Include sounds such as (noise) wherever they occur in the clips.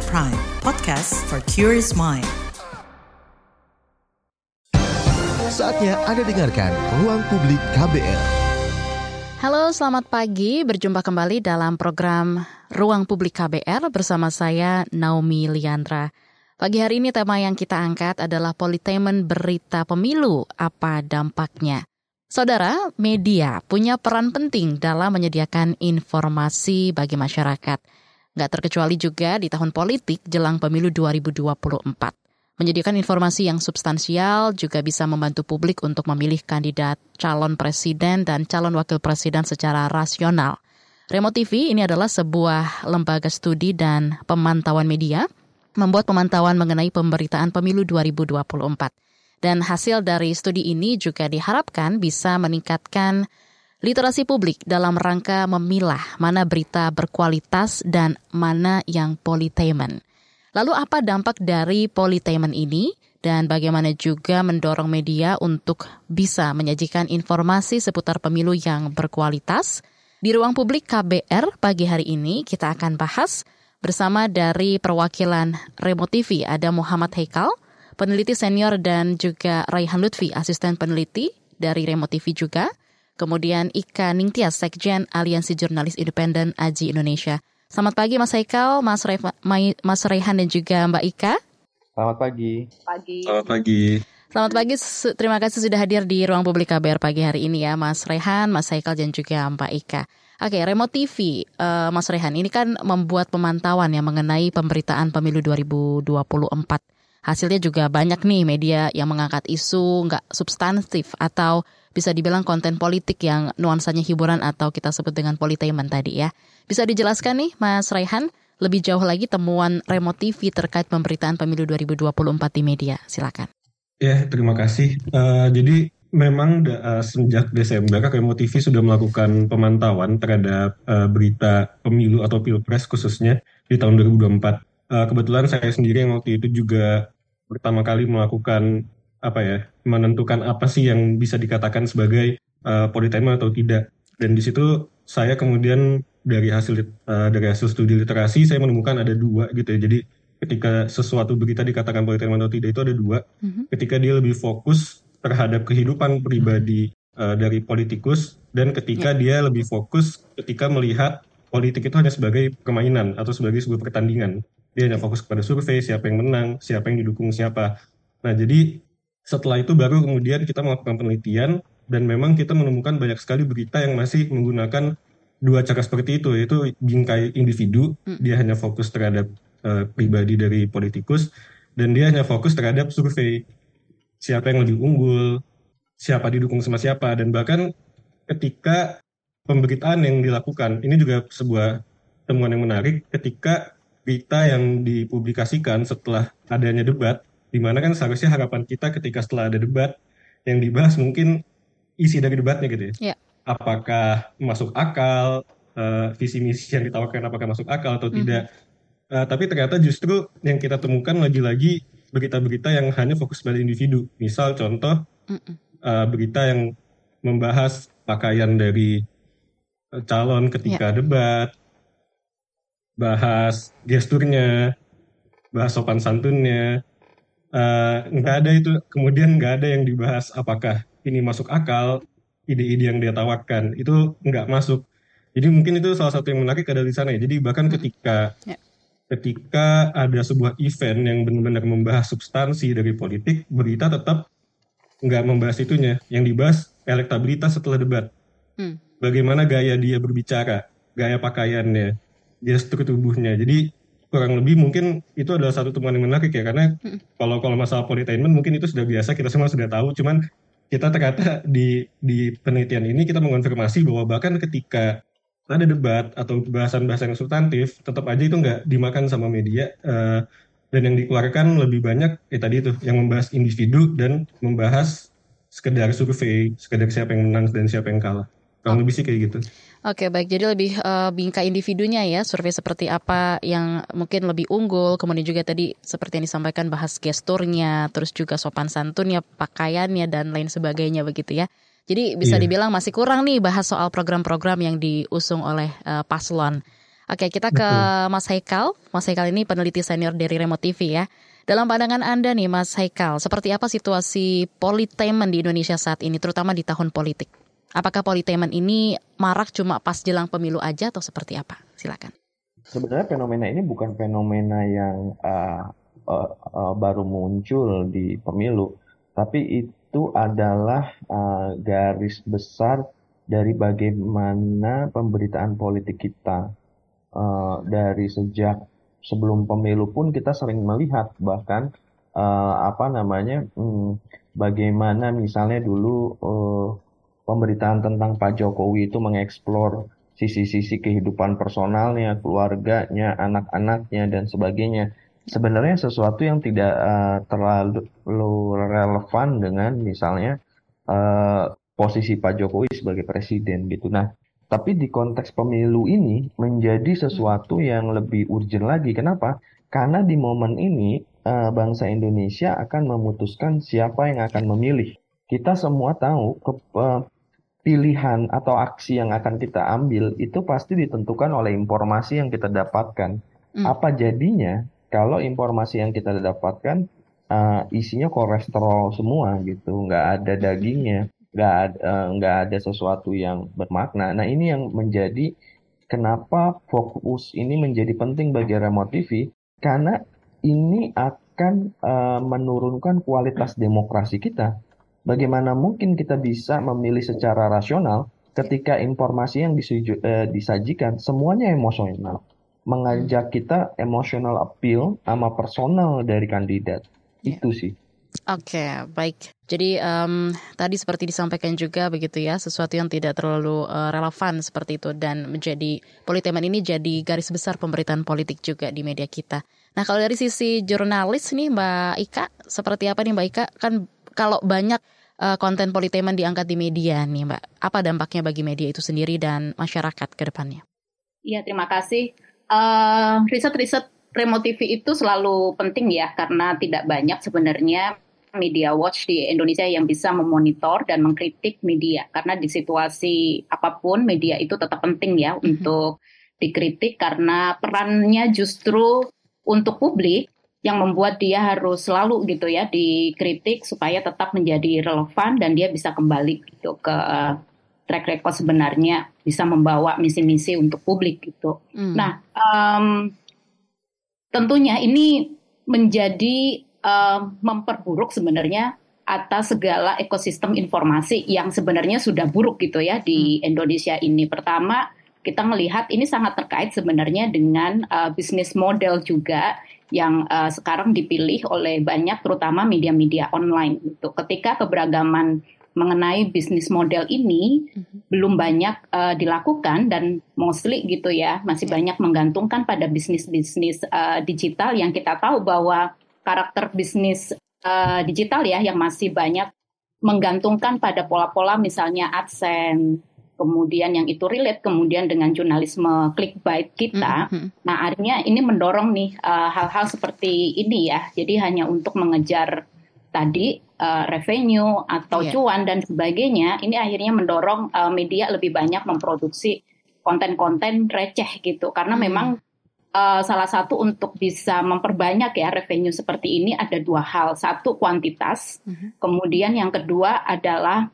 at Prime, podcast for curious mind. Saatnya Anda dengarkan Ruang Publik KBR. Halo, selamat pagi. Berjumpa kembali dalam program Ruang Publik KBR bersama saya Naomi Liandra. Pagi hari ini tema yang kita angkat adalah politainment berita pemilu. Apa dampaknya? Saudara, media punya peran penting dalam menyediakan informasi bagi masyarakat. Nggak terkecuali juga di tahun politik jelang pemilu 2024. Menyediakan informasi yang substansial juga bisa membantu publik untuk memilih kandidat calon presiden dan calon wakil presiden secara rasional. Remo TV ini adalah sebuah lembaga studi dan pemantauan media membuat pemantauan mengenai pemberitaan pemilu 2024. Dan hasil dari studi ini juga diharapkan bisa meningkatkan literasi publik dalam rangka memilah mana berita berkualitas dan mana yang politainment. Lalu apa dampak dari politainment ini dan bagaimana juga mendorong media untuk bisa menyajikan informasi seputar pemilu yang berkualitas? Di ruang publik KBR pagi hari ini kita akan bahas bersama dari perwakilan Remo ada Muhammad Heikal, peneliti senior dan juga Raihan Lutfi, asisten peneliti dari Remo juga. Kemudian Ika Ningtyas, Sekjen Aliansi Jurnalis Independen Aji Indonesia. Selamat pagi Mas Haikal, Mas, Reva, Mas Raihan dan juga Mbak Ika. Selamat pagi. Pagi. Selamat pagi. Selamat pagi, terima kasih sudah hadir di ruang publik KBR pagi hari ini ya Mas Rehan, Mas Haikal dan juga Mbak Ika. Oke, Remo TV, uh, eh, Mas Rehan, ini kan membuat pemantauan yang mengenai pemberitaan pemilu 2024 hasilnya juga banyak nih media yang mengangkat isu nggak substantif atau bisa dibilang konten politik yang nuansanya hiburan atau kita sebut dengan politainment tadi ya. Bisa dijelaskan nih Mas Raihan lebih jauh lagi temuan Remote TV terkait pemberitaan pemilu 2024 di media. Silakan. Ya, terima kasih. Uh, jadi memang uh, sejak Desember Remote TV sudah melakukan pemantauan terhadap uh, berita pemilu atau pilpres khususnya di tahun 2024 uh, kebetulan saya sendiri yang waktu itu juga pertama kali melakukan apa ya menentukan apa sih yang bisa dikatakan sebagai uh, politema atau tidak. Dan di situ saya kemudian dari hasil uh, dari hasil studi literasi saya menemukan ada dua gitu ya. Jadi ketika sesuatu berita dikatakan politema atau tidak itu ada dua. Mm-hmm. ketika dia lebih fokus terhadap kehidupan pribadi uh, dari politikus dan ketika yeah. dia lebih fokus ketika melihat politik itu hanya sebagai permainan atau sebagai sebuah pertandingan. Dia hanya fokus kepada survei siapa yang menang siapa yang didukung siapa. Nah jadi setelah itu baru kemudian kita melakukan penelitian dan memang kita menemukan banyak sekali berita yang masih menggunakan dua cara seperti itu yaitu bingkai individu hmm. dia hanya fokus terhadap uh, pribadi dari politikus dan dia hanya fokus terhadap survei siapa yang lebih unggul siapa didukung sama siapa dan bahkan ketika pemberitaan yang dilakukan ini juga sebuah temuan yang menarik ketika berita yang dipublikasikan setelah adanya debat, di mana kan seharusnya harapan kita ketika setelah ada debat yang dibahas mungkin isi dari debatnya gitu ya. Yeah. Apakah masuk akal, uh, visi misi yang ditawarkan apakah masuk akal atau mm tidak. Uh, tapi ternyata justru yang kita temukan lagi-lagi berita-berita yang hanya fokus pada individu. Misal contoh mm -mm. Uh, berita yang membahas pakaian dari calon ketika yeah. debat, bahas gesturnya, bahas sopan santunnya. Uh, nggak ada itu, kemudian nggak ada yang dibahas apakah ini masuk akal, ide-ide yang dia tawarkan, itu nggak masuk. Jadi mungkin itu salah satu yang menarik ada di sana ya. Jadi bahkan ketika yeah. ketika ada sebuah event yang benar-benar membahas substansi dari politik, berita tetap nggak membahas itunya. Yang dibahas elektabilitas setelah debat. Hmm. Bagaimana gaya dia berbicara, gaya pakaiannya, gestur tubuhnya. Jadi kurang lebih mungkin itu adalah satu temuan yang menarik ya karena hmm. kalau kalau masalah politainment mungkin itu sudah biasa kita semua sudah tahu cuman kita ternyata di di penelitian ini kita mengonfirmasi bahwa bahkan ketika ada debat atau bahasan-bahasan yang substantif tetap aja itu nggak dimakan sama media uh, dan yang dikeluarkan lebih banyak ya tadi itu yang membahas individu dan membahas sekedar survei sekedar siapa yang menang dan siapa yang kalah kurang lebih sih kayak gitu. Oke baik, jadi lebih uh, bingkai individunya ya, survei seperti apa yang mungkin lebih unggul, kemudian juga tadi seperti yang disampaikan bahas gesturnya, terus juga sopan santunnya, pakaiannya dan lain sebagainya begitu ya. Jadi bisa yeah. dibilang masih kurang nih bahas soal program-program yang diusung oleh uh, paslon. Oke, kita ke Mas Haikal. Mas Haikal ini peneliti senior dari Remote TV ya. Dalam pandangan Anda nih Mas Haikal, seperti apa situasi politainment di Indonesia saat ini, terutama di tahun politik? Apakah politainment ini marak cuma pas jelang pemilu aja atau seperti apa? Silakan. Sebenarnya fenomena ini bukan fenomena yang uh, uh, uh, baru muncul di pemilu, tapi itu adalah uh, garis besar dari bagaimana pemberitaan politik kita uh, dari sejak sebelum pemilu pun kita sering melihat bahkan uh, apa namanya hmm, bagaimana misalnya dulu uh, pemberitaan tentang Pak Jokowi itu mengeksplor sisi-sisi kehidupan personalnya, keluarganya, anak-anaknya dan sebagainya. Sebenarnya sesuatu yang tidak uh, terlalu relevan dengan misalnya uh, posisi Pak Jokowi sebagai presiden gitu. Nah, tapi di konteks pemilu ini menjadi sesuatu yang lebih urgent lagi. Kenapa? Karena di momen ini uh, bangsa Indonesia akan memutuskan siapa yang akan memilih. Kita semua tahu ke, uh, pilihan atau aksi yang akan kita ambil itu pasti ditentukan oleh informasi yang kita dapatkan. Hmm. Apa jadinya kalau informasi yang kita dapatkan uh, isinya kolesterol semua gitu, nggak ada dagingnya nggak ada eh, nggak ada sesuatu yang bermakna. Nah ini yang menjadi kenapa fokus ini menjadi penting bagi remote TV karena ini akan uh, menurunkan kualitas demokrasi kita. Bagaimana mungkin kita bisa memilih secara rasional ketika informasi yang disuju, uh, disajikan semuanya emosional, mengajak kita emotional appeal sama personal dari kandidat. Yeah. Itu sih. Oke, okay, baik. Jadi um, tadi seperti disampaikan juga begitu ya, sesuatu yang tidak terlalu uh, relevan seperti itu dan menjadi politemen ini jadi garis besar pemberitaan politik juga di media kita. Nah kalau dari sisi jurnalis nih Mbak Ika, seperti apa nih Mbak Ika? Kan kalau banyak uh, konten politemen diangkat di media nih Mbak, apa dampaknya bagi media itu sendiri dan masyarakat ke depannya? Iya terima kasih. Uh, riset-riset remote TV itu selalu penting ya karena tidak banyak sebenarnya media watch di Indonesia yang bisa memonitor dan mengkritik media karena di situasi apa pun media itu tetap penting ya mm-hmm. untuk dikritik karena perannya justru untuk publik yang membuat dia harus selalu gitu ya dikritik supaya tetap menjadi relevan dan dia bisa kembali gitu ke track record sebenarnya bisa membawa misi-misi untuk publik gitu. Mm. Nah, um, tentunya ini menjadi uh, memperburuk sebenarnya atas segala ekosistem informasi yang sebenarnya sudah buruk gitu ya di hmm. Indonesia ini. Pertama, kita melihat ini sangat terkait sebenarnya dengan uh, bisnis model juga yang uh, sekarang dipilih oleh banyak terutama media-media online gitu. Ketika keberagaman mengenai bisnis model ini mm-hmm. belum banyak uh, dilakukan dan mostly gitu ya masih banyak menggantungkan pada bisnis-bisnis uh, digital yang kita tahu bahwa karakter bisnis uh, digital ya yang masih banyak menggantungkan pada pola-pola misalnya AdSense kemudian yang itu relate kemudian dengan jurnalisme clickbait kita. Mm-hmm. Nah, akhirnya ini mendorong nih hal-hal uh, seperti ini ya. Jadi hanya untuk mengejar tadi uh, revenue atau yeah. cuan dan sebagainya, ini akhirnya mendorong uh, media lebih banyak memproduksi konten-konten receh gitu. Karena hmm. memang uh, salah satu untuk bisa memperbanyak ya revenue seperti ini ada dua hal. Satu kuantitas, hmm. kemudian yang kedua adalah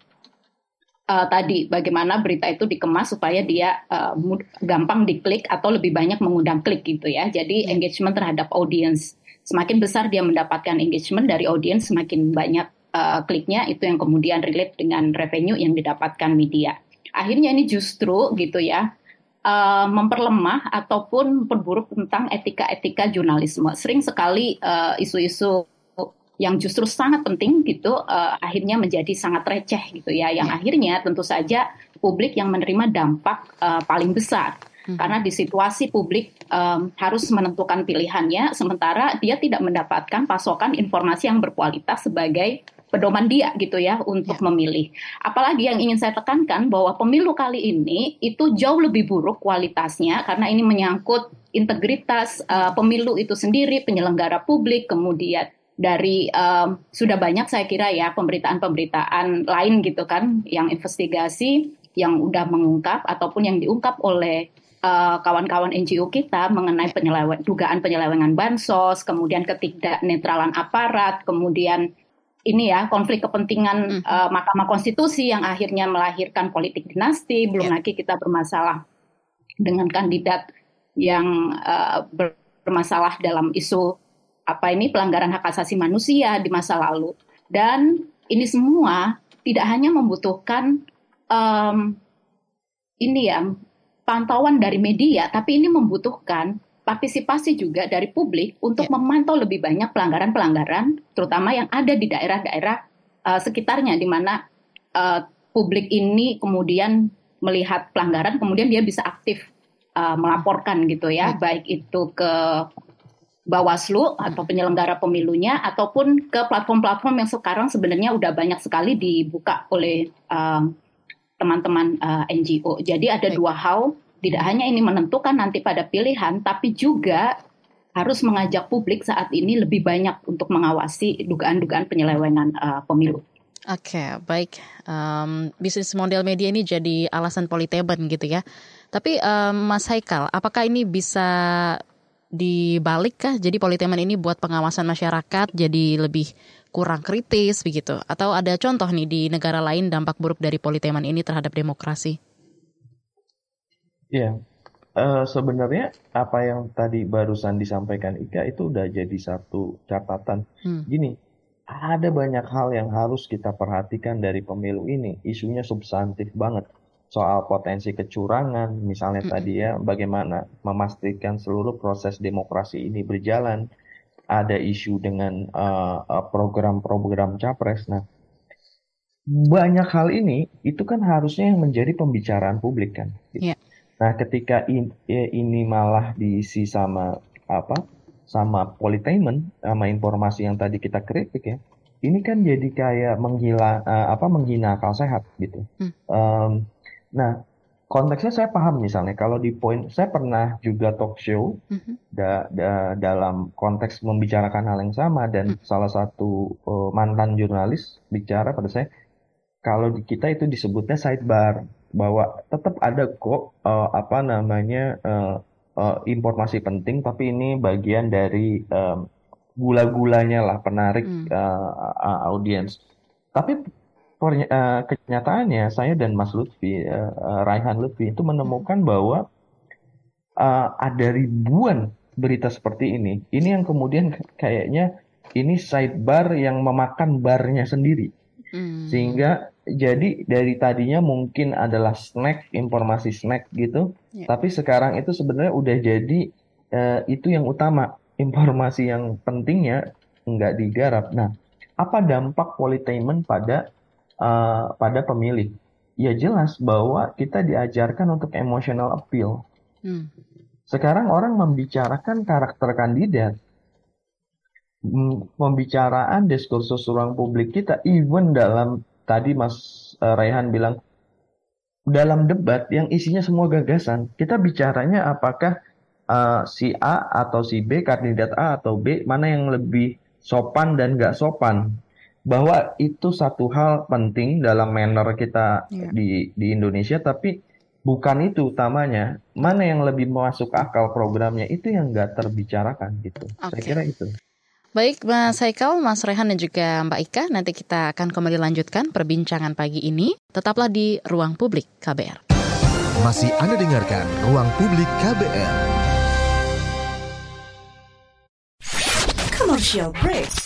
uh, tadi bagaimana berita itu dikemas supaya dia uh, gampang diklik atau lebih banyak mengundang klik gitu ya. Jadi yeah. engagement terhadap audience semakin besar dia mendapatkan engagement dari audience, semakin banyak uh, kliknya itu yang kemudian relate dengan revenue yang didapatkan media. Akhirnya ini justru gitu ya uh, memperlemah ataupun perburuk tentang etika-etika jurnalisme. Sering sekali uh, isu-isu yang justru sangat penting gitu uh, akhirnya menjadi sangat receh gitu ya yang ya. akhirnya tentu saja publik yang menerima dampak uh, paling besar hmm. karena di situasi publik um, harus menentukan pilihannya sementara dia tidak mendapatkan pasokan informasi yang berkualitas sebagai pedoman dia gitu ya untuk ya. memilih. Apalagi yang ingin saya tekankan bahwa pemilu kali ini itu jauh lebih buruk kualitasnya karena ini menyangkut integritas uh, pemilu itu sendiri, penyelenggara publik, kemudian dari um, sudah banyak saya kira ya pemberitaan-pemberitaan lain gitu kan yang investigasi yang udah mengungkap ataupun yang diungkap oleh uh, kawan-kawan NGO kita mengenai penyelewen, dugaan penyelewengan bansos, kemudian ketidaknetralan aparat, kemudian ini ya konflik kepentingan uh, Mahkamah Konstitusi yang akhirnya melahirkan politik dinasti, belum yeah. lagi kita bermasalah dengan kandidat yang uh, bermasalah dalam isu apa ini pelanggaran hak asasi manusia di masa lalu dan ini semua tidak hanya membutuhkan um, ini ya pantauan dari media, tapi ini membutuhkan partisipasi juga dari publik untuk yeah. memantau lebih banyak pelanggaran-pelanggaran, terutama yang ada di daerah-daerah uh, sekitarnya, di mana uh, publik ini kemudian melihat pelanggaran, kemudian dia bisa aktif uh, melaporkan gitu ya, yeah. baik itu ke Bawaslu atau penyelenggara pemilunya ataupun ke platform-platform yang sekarang sebenarnya udah banyak sekali dibuka oleh um, teman-teman uh, NGO. Jadi ada Baik. dua hal, tidak hanya ini menentukan nanti pada pilihan, tapi juga harus mengajak publik saat ini lebih banyak untuk mengawasi dugaan-dugaan penyelewengan uh, pemilu. Oke, okay, baik. Um, bisnis model media ini jadi alasan politeben gitu ya. Tapi um, Mas Haikal, apakah ini bisa dibalik kah? Jadi politemen ini buat pengawasan masyarakat jadi lebih kurang kritis begitu? Atau ada contoh nih di negara lain dampak buruk dari politeman ini terhadap demokrasi? Iya, uh, sebenarnya apa yang tadi barusan disampaikan Ika itu udah jadi satu catatan. Hmm. Gini, ada banyak hal yang harus kita perhatikan dari pemilu ini. Isunya substantif banget soal potensi kecurangan, misalnya hmm. tadi ya, bagaimana memastikan seluruh proses demokrasi ini berjalan ada isu dengan uh, program-program capres. Nah, banyak hal ini itu kan harusnya yang menjadi pembicaraan publik kan. Gitu. Yeah. Nah, ketika in, ya, ini malah diisi sama apa? Sama politainment, sama informasi yang tadi kita kritik ya. Ini kan jadi kayak menggila uh, apa menghina akal sehat gitu. Hmm. Um, nah, konteksnya saya paham misalnya kalau di poin saya pernah juga talk show mm-hmm. da, da, dalam konteks membicarakan hal yang sama dan mm-hmm. salah satu uh, mantan jurnalis bicara pada saya kalau di kita itu disebutnya sidebar bahwa tetap ada kok uh, apa namanya uh, uh, informasi penting tapi ini bagian dari um, gula-gulanya lah penarik mm. uh, uh, audiens tapi uh, kenyataannya saya dan Mas Lutfi, uh, Raihan Lutfi itu menemukan bahwa uh, ada ribuan berita seperti ini. Ini yang kemudian kayaknya ini sidebar yang memakan barnya sendiri. Hmm. Sehingga jadi dari tadinya mungkin adalah snack, informasi snack gitu, yeah. tapi sekarang itu sebenarnya udah jadi uh, itu yang utama. Informasi yang pentingnya nggak digarap. Nah, apa dampak politainment pada uh, pada pemilih. Ya jelas bahwa kita diajarkan untuk emotional appeal. Hmm. Sekarang orang membicarakan karakter kandidat, pembicaraan diskursus ruang publik kita, even dalam tadi Mas uh, Raihan bilang dalam debat yang isinya semua gagasan, kita bicaranya apakah uh, si A atau si B, kandidat A atau B, mana yang lebih sopan dan gak sopan bahwa itu satu hal penting dalam manner kita yeah. di di Indonesia tapi bukan itu utamanya mana yang lebih masuk akal programnya itu yang nggak terbicarakan gitu okay. saya kira itu Baik Mas Haikal, Mas Rehan dan juga Mbak Ika, nanti kita akan kembali lanjutkan perbincangan pagi ini. Tetaplah di Ruang Publik KBR. Masih Anda dengarkan Ruang Publik KBR. Commercial break.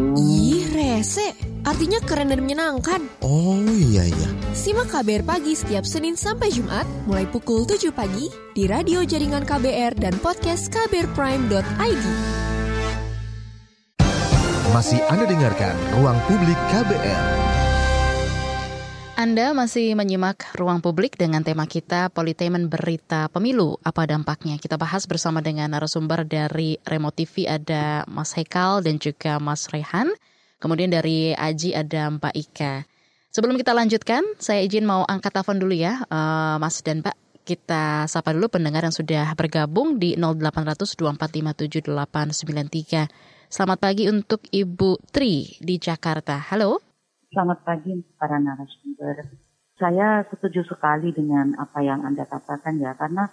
Ih, rese. Artinya keren dan menyenangkan. Oh iya iya. Simak KBR Pagi setiap Senin sampai Jumat mulai pukul 7 pagi di radio jaringan KBR dan podcast kbrprime.id. Masih Anda dengarkan Ruang Publik KBR. Anda masih menyimak ruang publik dengan tema kita Politainment Berita Pemilu. Apa dampaknya? Kita bahas bersama dengan narasumber dari Remo TV ada Mas Hekal dan juga Mas Rehan. Kemudian dari Aji ada Mbak Ika. Sebelum kita lanjutkan, saya izin mau angkat telepon dulu ya, uh, Mas dan Mbak. Kita sapa dulu pendengar yang sudah bergabung di 0800 2457893. Selamat pagi untuk Ibu Tri di Jakarta. Halo. Selamat pagi para narasumber. Saya setuju sekali dengan apa yang Anda katakan ya, karena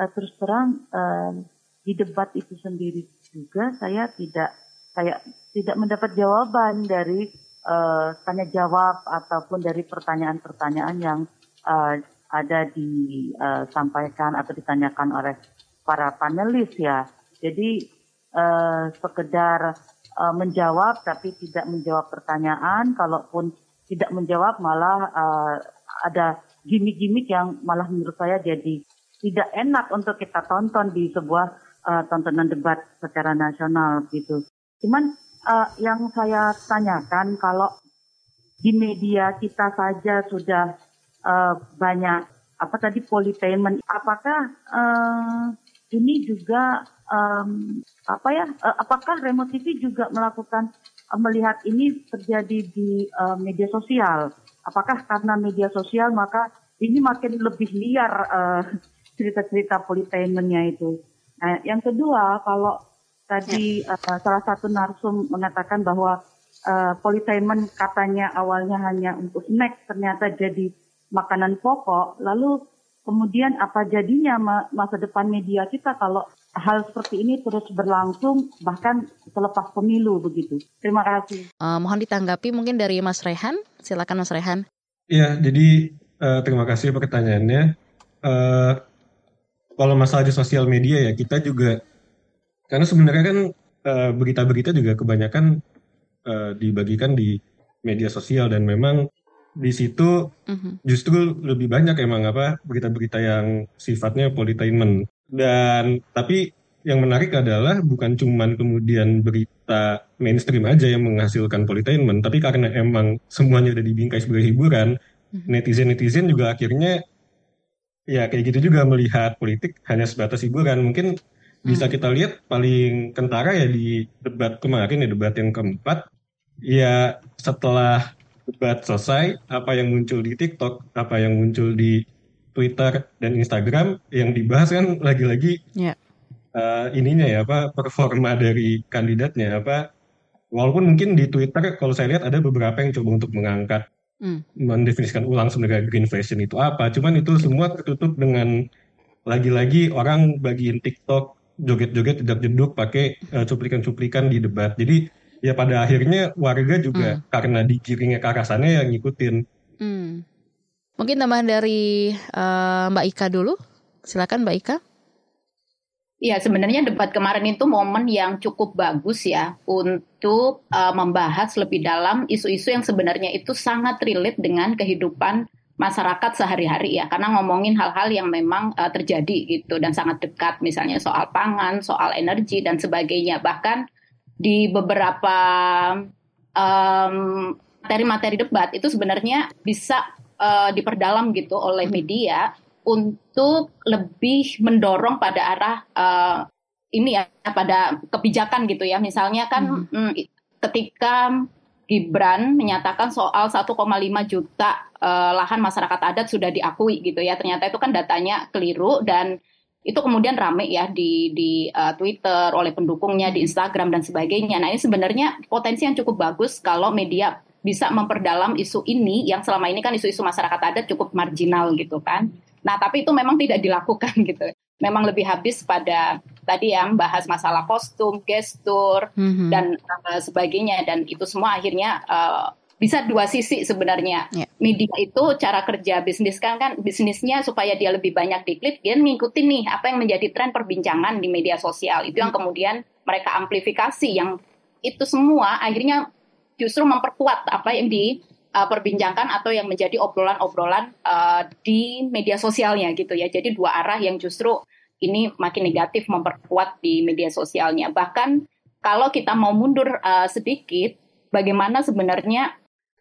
uh, terus terang uh, di debat itu sendiri juga saya tidak saya tidak mendapat jawaban dari uh, tanya jawab ataupun dari pertanyaan-pertanyaan yang uh, ada disampaikan atau ditanyakan oleh para panelis ya. Jadi uh, sekedar uh, menjawab tapi tidak menjawab pertanyaan. Kalaupun tidak menjawab malah uh, ada gimmick-gimmick yang malah menurut saya jadi tidak enak untuk kita tonton di sebuah uh, tontonan debat secara nasional gitu. Cuman uh, yang saya tanyakan kalau di media kita saja sudah uh, banyak apa tadi politainment, apakah uh, ini juga um, apa ya? Uh, apakah remote TV juga melakukan uh, melihat ini terjadi di uh, media sosial? Apakah karena media sosial maka ini makin lebih liar uh, cerita-cerita politainmentnya itu? Nah, yang kedua, kalau tadi uh, salah satu narsum mengatakan bahwa uh, politainment katanya awalnya hanya untuk snack, ternyata jadi makanan pokok. Lalu kemudian apa jadinya masa depan media kita kalau hal seperti ini terus berlangsung bahkan selepas pemilu begitu. Terima kasih. Uh, mohon ditanggapi mungkin dari Mas Rehan. Silakan Mas Rehan. Ya, jadi uh, terima kasih pertanyaannya. Uh, kalau masalah di sosial media ya kita juga karena sebenarnya kan berita-berita uh, juga kebanyakan uh, dibagikan di media sosial dan memang di situ uh-huh. justru lebih banyak emang apa berita-berita yang sifatnya politainment dan tapi yang menarik adalah bukan cuman kemudian berita mainstream aja yang menghasilkan politainment, tapi karena emang semuanya udah dibingkai sebagai hiburan, hmm. netizen-netizen juga akhirnya ya kayak gitu juga melihat politik hanya sebatas hiburan. Mungkin bisa hmm. kita lihat paling kentara ya di debat kemarin ya debat yang keempat, ya setelah debat selesai, apa yang muncul di TikTok, apa yang muncul di Twitter dan Instagram yang dibahas kan lagi-lagi yeah. Ya. uh, ininya ya apa performa dari kandidatnya apa walaupun mungkin di Twitter kalau saya lihat ada beberapa yang coba untuk mengangkat mm. mendefinisikan ulang sebenarnya green fashion itu apa cuman itu semua tertutup dengan lagi-lagi orang bagiin TikTok joget-joget tidak jeduk pakai uh, cuplikan-cuplikan di debat jadi ya pada akhirnya warga juga mm. karena digiringnya ke arah sana ya ngikutin mm. Mungkin tambahan dari uh, Mbak Ika dulu. Silakan Mbak Ika. Ya, sebenarnya debat kemarin itu momen yang cukup bagus ya untuk uh, membahas lebih dalam isu-isu yang sebenarnya itu sangat relate dengan kehidupan masyarakat sehari-hari ya, karena ngomongin hal-hal yang memang uh, terjadi gitu dan sangat dekat, misalnya soal pangan, soal energi dan sebagainya. Bahkan di beberapa materi-materi um, debat itu sebenarnya bisa uh, diperdalam gitu oleh hmm. media untuk lebih mendorong pada arah uh, ini ya pada kebijakan gitu ya misalnya kan hmm. mm, ketika Gibran menyatakan soal 1,5 juta uh, lahan masyarakat adat sudah diakui gitu ya ternyata itu kan datanya keliru dan itu kemudian rame ya di di uh, Twitter oleh pendukungnya di Instagram dan sebagainya. Nah ini sebenarnya potensi yang cukup bagus kalau media bisa memperdalam isu ini yang selama ini kan isu-isu masyarakat adat cukup marginal gitu kan. Nah, tapi itu memang tidak dilakukan (laughs) gitu. Memang lebih habis pada tadi yang bahas masalah kostum, gestur mm-hmm. dan uh, sebagainya dan itu semua akhirnya uh, bisa dua sisi sebenarnya. Yeah. Media itu cara kerja bisnis kan kan bisnisnya supaya dia lebih banyak diklik, dia ngikutin nih apa yang menjadi tren perbincangan di media sosial. Itu yang mm. kemudian mereka amplifikasi yang itu semua akhirnya justru memperkuat apa yang diperbincangkan uh, atau yang menjadi obrolan-obrolan uh, di media sosialnya gitu ya. Jadi dua arah yang justru ini makin negatif memperkuat di media sosialnya. Bahkan kalau kita mau mundur uh, sedikit, bagaimana sebenarnya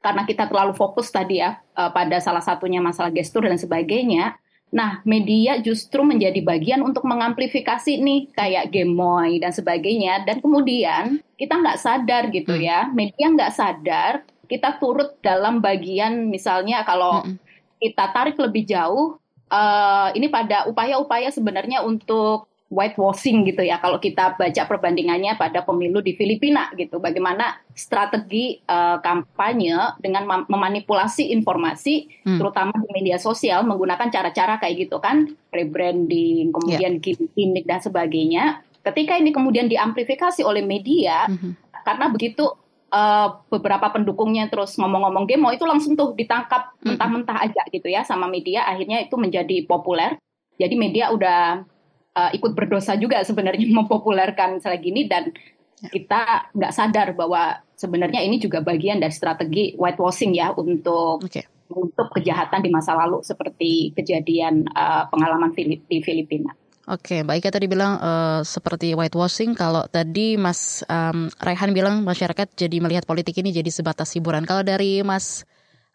karena kita terlalu fokus tadi ya uh, pada salah satunya masalah gestur dan sebagainya. Nah, media justru menjadi bagian untuk mengamplifikasi nih kayak gemoy dan sebagainya. Dan kemudian kita nggak sadar gitu Hmm. ya, media nggak sadar kita turut dalam bagian misalnya kalau Mm-mm. kita tarik lebih jauh, eh, ini pada upaya-upaya sebenarnya untuk whitewashing gitu ya. Kalau kita baca perbandingannya pada pemilu di Filipina gitu, bagaimana strategi eh, kampanye dengan mem- memanipulasi informasi, Hmm. terutama di media sosial menggunakan cara-cara kayak gitu kan, rebranding, kemudian gimmick dan sebagainya. Ketika ini kemudian diamplifikasi oleh media, Mhm. karena begitu eh, beberapa pendukungnya terus ngomong-ngomong game, itu langsung tuh ditangkap Mm-mm. mentah-mentah aja gitu ya sama media, akhirnya itu menjadi populer. Jadi media udah eh, ikut berdosa juga sebenarnya (laughs) mempopulerkan misalnya gini dan Ya. kita nggak sadar bahwa sebenarnya ini juga bagian dari strategi whitewashing ya untuk Oke. untuk kejahatan di masa lalu seperti kejadian eh, pengalaman Fili- di Filipina. Oke, Mbak Ika tadi bilang eh, seperti whitewashing. Kalau tadi Mas em, Raihan bilang masyarakat jadi melihat politik ini jadi sebatas hiburan. Kalau dari Mas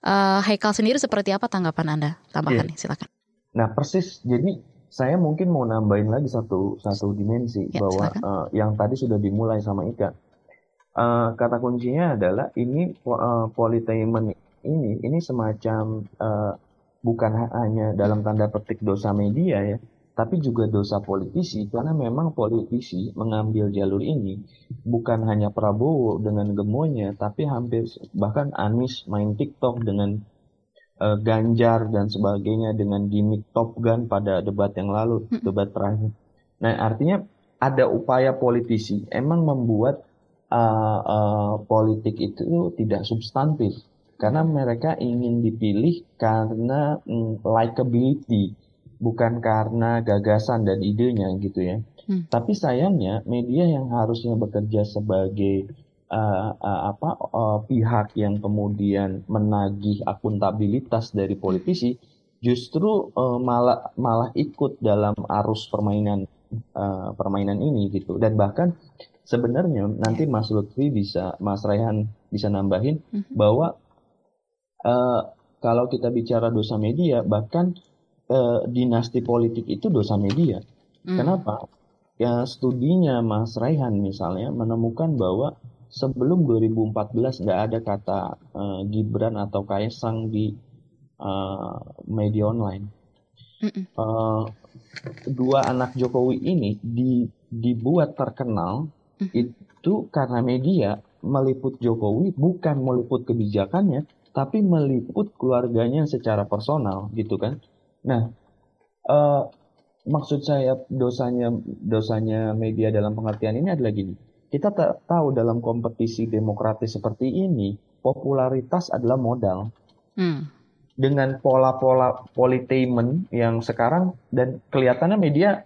eh, Haikal sendiri seperti apa tanggapan Anda? Tambahkan nih, silakan. Nah, persis. Jadi saya mungkin mau nambahin lagi satu satu dimensi Ya, bahwa silakan. eh, yang tadi sudah dimulai sama Ika. Eh, kata kuncinya adalah ini eh, politainment ini ini semacam eh, bukan ha- hanya dalam tanda petik dosa media ya, tapi juga dosa politisi karena memang politisi mengambil jalur ini bukan hanya Prabowo dengan gemonya, tapi hampir bahkan Anies main TikTok dengan eh, Ganjar dan sebagainya dengan gimmick Top Gun pada debat yang lalu, debat terakhir. Nah, artinya ada upaya politisi emang membuat uh, uh, politik itu tidak substantif karena mereka ingin dipilih karena mm, likability, bukan karena gagasan dan idenya gitu ya. Hmm. Tapi sayangnya media yang harusnya bekerja sebagai uh, uh, apa uh, pihak yang kemudian menagih akuntabilitas dari politisi justru uh, malah malah ikut dalam arus permainan uh, permainan ini gitu dan bahkan sebenarnya nanti Mas Lutfi bisa Mas Raihan bisa nambahin Mhm. bahwa uh, kalau kita bicara dosa media bahkan uh, dinasti politik itu dosa media Hmm. Kenapa? Ya studinya Mas Raihan misalnya menemukan bahwa sebelum 2014 nggak ada kata eh, Gibran atau Kaisang di eh, media online. Eh, dua anak Jokowi ini di, dibuat terkenal itu karena media meliput Jokowi bukan meliput kebijakannya, tapi meliput keluarganya secara personal gitu kan. Nah, eh, maksud saya dosanya dosanya media dalam pengertian ini adalah gini. Kita tak tahu dalam kompetisi demokratis seperti ini, popularitas adalah modal. Hmm. Dengan pola-pola politainment yang sekarang dan kelihatannya media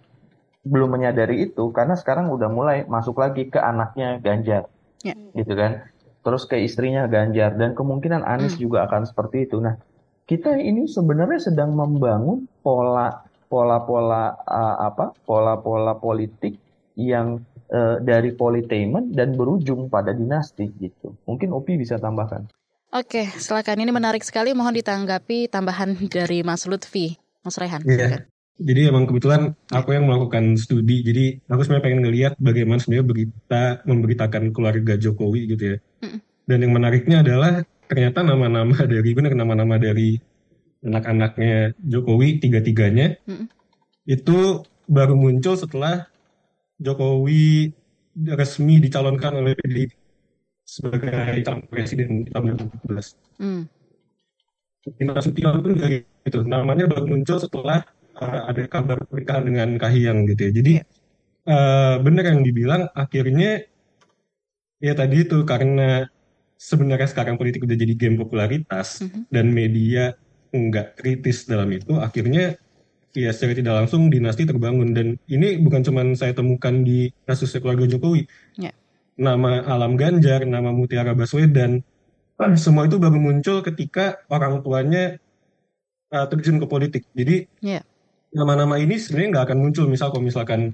belum menyadari itu karena sekarang udah mulai masuk lagi ke anaknya Ganjar. Ya. Gitu kan. Terus ke istrinya Ganjar dan kemungkinan Anies Hmm. juga akan seperti itu. Nah, kita ini sebenarnya sedang membangun pola pola-pola uh, apa pola-pola politik yang uh, dari politainment dan berujung pada dinasti gitu. Mungkin Opi bisa tambahkan. Oke, silakan. Ini menarik sekali. Mohon ditanggapi tambahan (laughs) dari Mas Lutfi, Mas Rehan. Iya. silakan. Jadi emang kebetulan aku yang melakukan studi, jadi aku sebenarnya pengen ngelihat bagaimana sebenarnya berita memberitakan keluarga Jokowi gitu ya. Mm-mm. Dan yang menariknya adalah ternyata nama-nama (laughs) dari benar nama-nama dari anak-anaknya Jokowi tiga-tiganya Mm-mm. itu baru muncul setelah Jokowi resmi dicalonkan oleh PDIP sebagai calon presiden di tahun 2014. Hmm. Indra Sution pun dari itu namanya baru muncul setelah uh, ada kabar pernikahan dengan Kahiyang gitu ya. Jadi uh, benar yang dibilang akhirnya ya tadi itu karena sebenarnya sekarang politik udah jadi game popularitas Mhm. dan media nggak kritis dalam itu akhirnya ya secara tidak langsung dinasti terbangun dan ini bukan cuma saya temukan di kasus keluarga Jokowi. Ya. Nama Alam Ganjar, nama Mutiara Baswedan, ah, semua itu baru muncul ketika orang tuanya uh, terjun ke politik. Jadi Ya. nama-nama ini sebenarnya nggak akan muncul misal kalau misalkan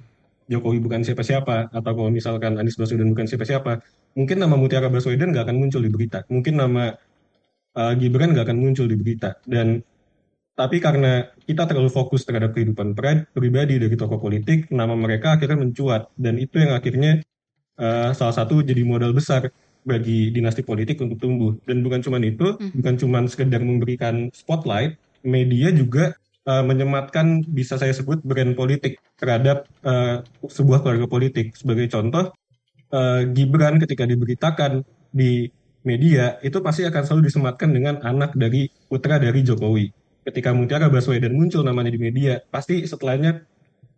Jokowi bukan siapa-siapa atau kalau misalkan Anies Baswedan bukan siapa-siapa, mungkin nama Mutiara Baswedan nggak akan muncul di berita. Mungkin nama uh, Gibran nggak akan muncul di berita. Dan tapi karena kita terlalu fokus terhadap kehidupan pribadi dari tokoh politik, nama mereka akhirnya mencuat dan itu yang akhirnya uh, salah satu jadi modal besar bagi dinasti politik untuk tumbuh. Dan bukan cuma itu, hmm. bukan cuma sekedar memberikan spotlight, media juga uh, menyematkan bisa saya sebut brand politik terhadap uh, sebuah keluarga politik. Sebagai contoh, uh, Gibran ketika diberitakan di media itu pasti akan selalu disematkan dengan anak dari putra dari Jokowi ketika Mutiara Baswedan muncul namanya di media, pasti setelahnya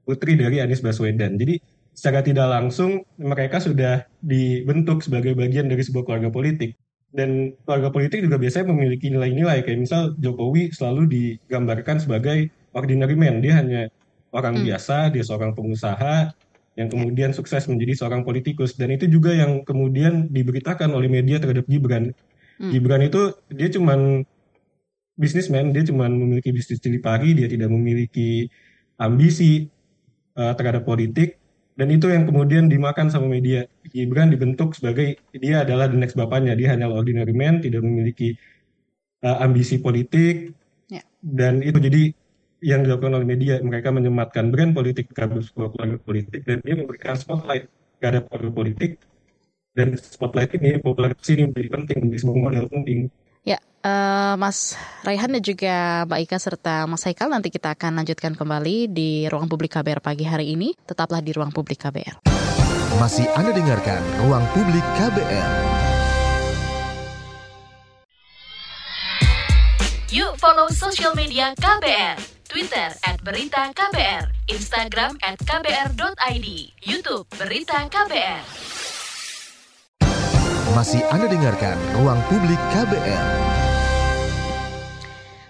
putri dari Anies Baswedan. Jadi secara tidak langsung mereka sudah dibentuk sebagai bagian dari sebuah keluarga politik. Dan keluarga politik juga biasanya memiliki nilai-nilai, kayak misal Jokowi selalu digambarkan sebagai ordinary man, dia hanya orang hmm. biasa, dia seorang pengusaha, yang kemudian sukses menjadi seorang politikus. Dan itu juga yang kemudian diberitakan oleh media terhadap Gibran. Hmm. Gibran itu dia cuman bisnismen, dia cuma memiliki bisnis cili pari, dia tidak memiliki ambisi uh, terhadap politik, dan itu yang kemudian dimakan sama media. Gibran dibentuk sebagai dia adalah the next bapaknya, dia hanya ordinary man, tidak memiliki uh, ambisi politik, ya. dan itu jadi yang dilakukan oleh media, mereka menyematkan brand politik terhadap sebuah keluarga politik, dan dia memberikan spotlight terhadap keluarga politik, dan spotlight ini, popularitas ini menjadi penting, menjadi sebuah modal penting uh, Mas Raihan dan juga Mbak Ika serta Mas Haikal nanti kita akan lanjutkan kembali di ruang publik KBR pagi hari ini. Tetaplah di ruang publik KBR. Masih Anda dengarkan ruang publik KBR. Yuk follow social media KBR. Twitter at Berita KBR, Instagram at KBR.id, Youtube Berita KBR. Masih Anda dengarkan Ruang Publik KBR.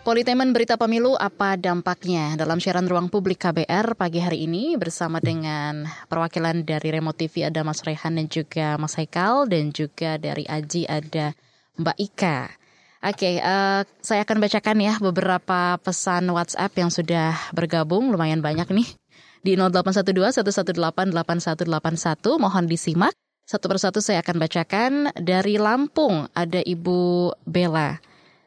Politemen berita pemilu apa dampaknya dalam siaran ruang publik KBR pagi hari ini bersama dengan perwakilan dari Remote TV ada Mas Rehan dan juga Mas Haikal dan juga dari Aji ada Mbak Ika. Oke, uh, saya akan bacakan ya beberapa pesan WhatsApp yang sudah bergabung lumayan banyak nih di 0812 118 8181 mohon disimak. Satu persatu saya akan bacakan dari Lampung ada Ibu Bella.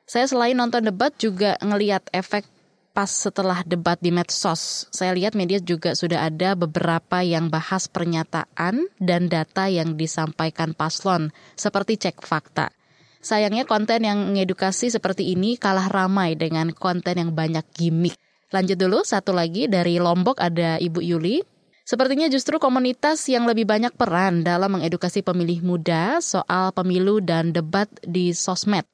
Saya selain nonton debat juga ngeliat efek pas setelah debat di medsos. Saya lihat media juga sudah ada beberapa yang bahas pernyataan dan data yang disampaikan paslon, seperti cek fakta. Sayangnya konten yang mengedukasi seperti ini kalah ramai dengan konten yang banyak gimmick. Lanjut dulu, satu lagi dari Lombok ada Ibu Yuli. Sepertinya justru komunitas yang lebih banyak peran dalam mengedukasi pemilih muda soal pemilu dan debat di sosmed.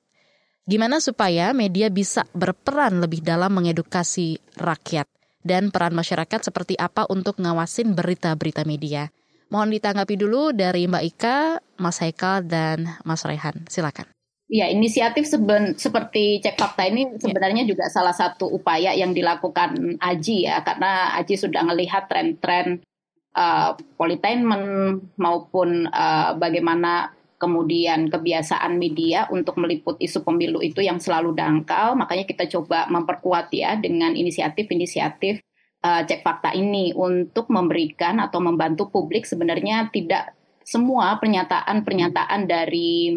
Gimana supaya media bisa berperan lebih dalam mengedukasi rakyat dan peran masyarakat seperti apa untuk ngawasin berita-berita media. Mohon ditanggapi dulu dari Mbak Ika, Mas Haikal, dan Mas Rehan. Silakan. Ya, inisiatif seben, seperti cek fakta ini ya. sebenarnya ya. juga salah satu upaya yang dilakukan Aji ya, karena Aji sudah melihat tren-tren uh, politainment maupun uh, bagaimana kemudian kebiasaan media untuk meliput isu pemilu itu yang selalu dangkal, makanya kita coba memperkuat ya dengan inisiatif-inisiatif uh, cek fakta ini untuk memberikan atau membantu publik sebenarnya tidak semua pernyataan-pernyataan dari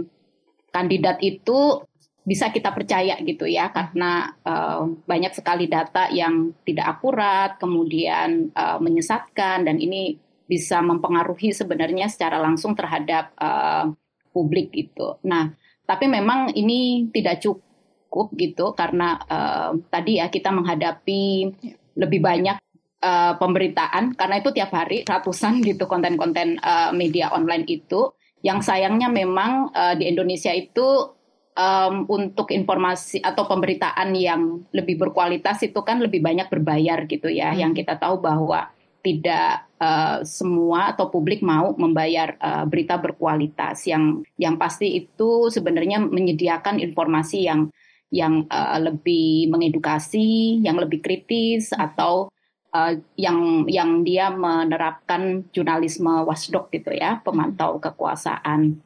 kandidat itu bisa kita percaya gitu ya karena uh, banyak sekali data yang tidak akurat kemudian uh, menyesatkan dan ini bisa mempengaruhi sebenarnya secara langsung terhadap uh, publik gitu. Nah, tapi memang ini tidak cukup gitu karena uh, tadi ya kita menghadapi lebih banyak uh, pemberitaan karena itu tiap hari ratusan gitu konten-konten uh, media online itu yang sayangnya memang uh, di Indonesia itu um, untuk informasi atau pemberitaan yang lebih berkualitas itu kan lebih banyak berbayar gitu ya. Hmm. Yang kita tahu bahwa tidak uh, semua atau publik mau membayar uh, berita berkualitas yang yang pasti itu sebenarnya menyediakan informasi yang yang uh, lebih mengedukasi, yang lebih kritis atau uh, yang yang dia menerapkan jurnalisme watchdog gitu ya, pemantau kekuasaan.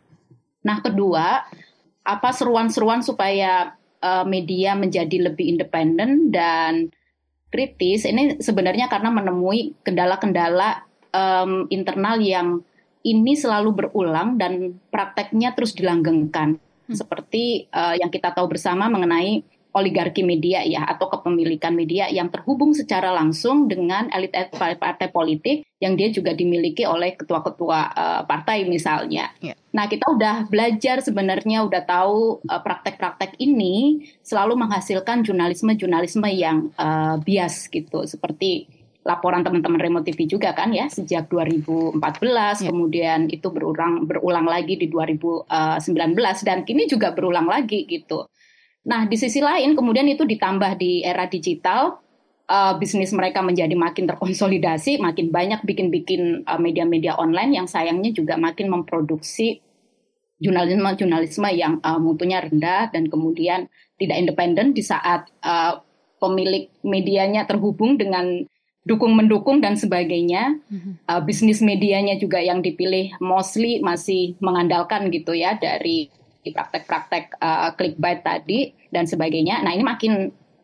Nah, kedua, apa seruan-seruan supaya uh, media menjadi lebih independen dan kritis ini sebenarnya karena menemui kendala-kendala um, internal yang ini selalu berulang dan prakteknya terus dilanggengkan. hmm. seperti uh, yang kita tahu bersama mengenai oligarki media ya atau kepemilikan media yang terhubung secara langsung dengan elit partai politik yang dia juga dimiliki oleh ketua-ketua uh, partai misalnya. Yeah. Nah kita udah belajar sebenarnya udah tahu praktek praktek-praktek ini selalu menghasilkan jurnalisme-jurnalisme yang uh, bias gitu seperti laporan teman-teman Remo TV juga kan ya sejak 2014 yeah. kemudian itu berulang berulang lagi di 2019 dan kini juga berulang lagi gitu. Nah, di sisi lain kemudian itu ditambah di era digital, uh, bisnis mereka menjadi makin terkonsolidasi, makin banyak bikin-bikin uh, media-media online yang sayangnya juga makin memproduksi jurnalisme-jurnalisme yang uh, mutunya rendah dan kemudian tidak independen di saat uh, pemilik medianya terhubung dengan dukung mendukung dan sebagainya. Uh, bisnis medianya juga yang dipilih mostly masih mengandalkan gitu ya dari praktek-praktek uh, clickbait tadi dan sebagainya. Nah ini makin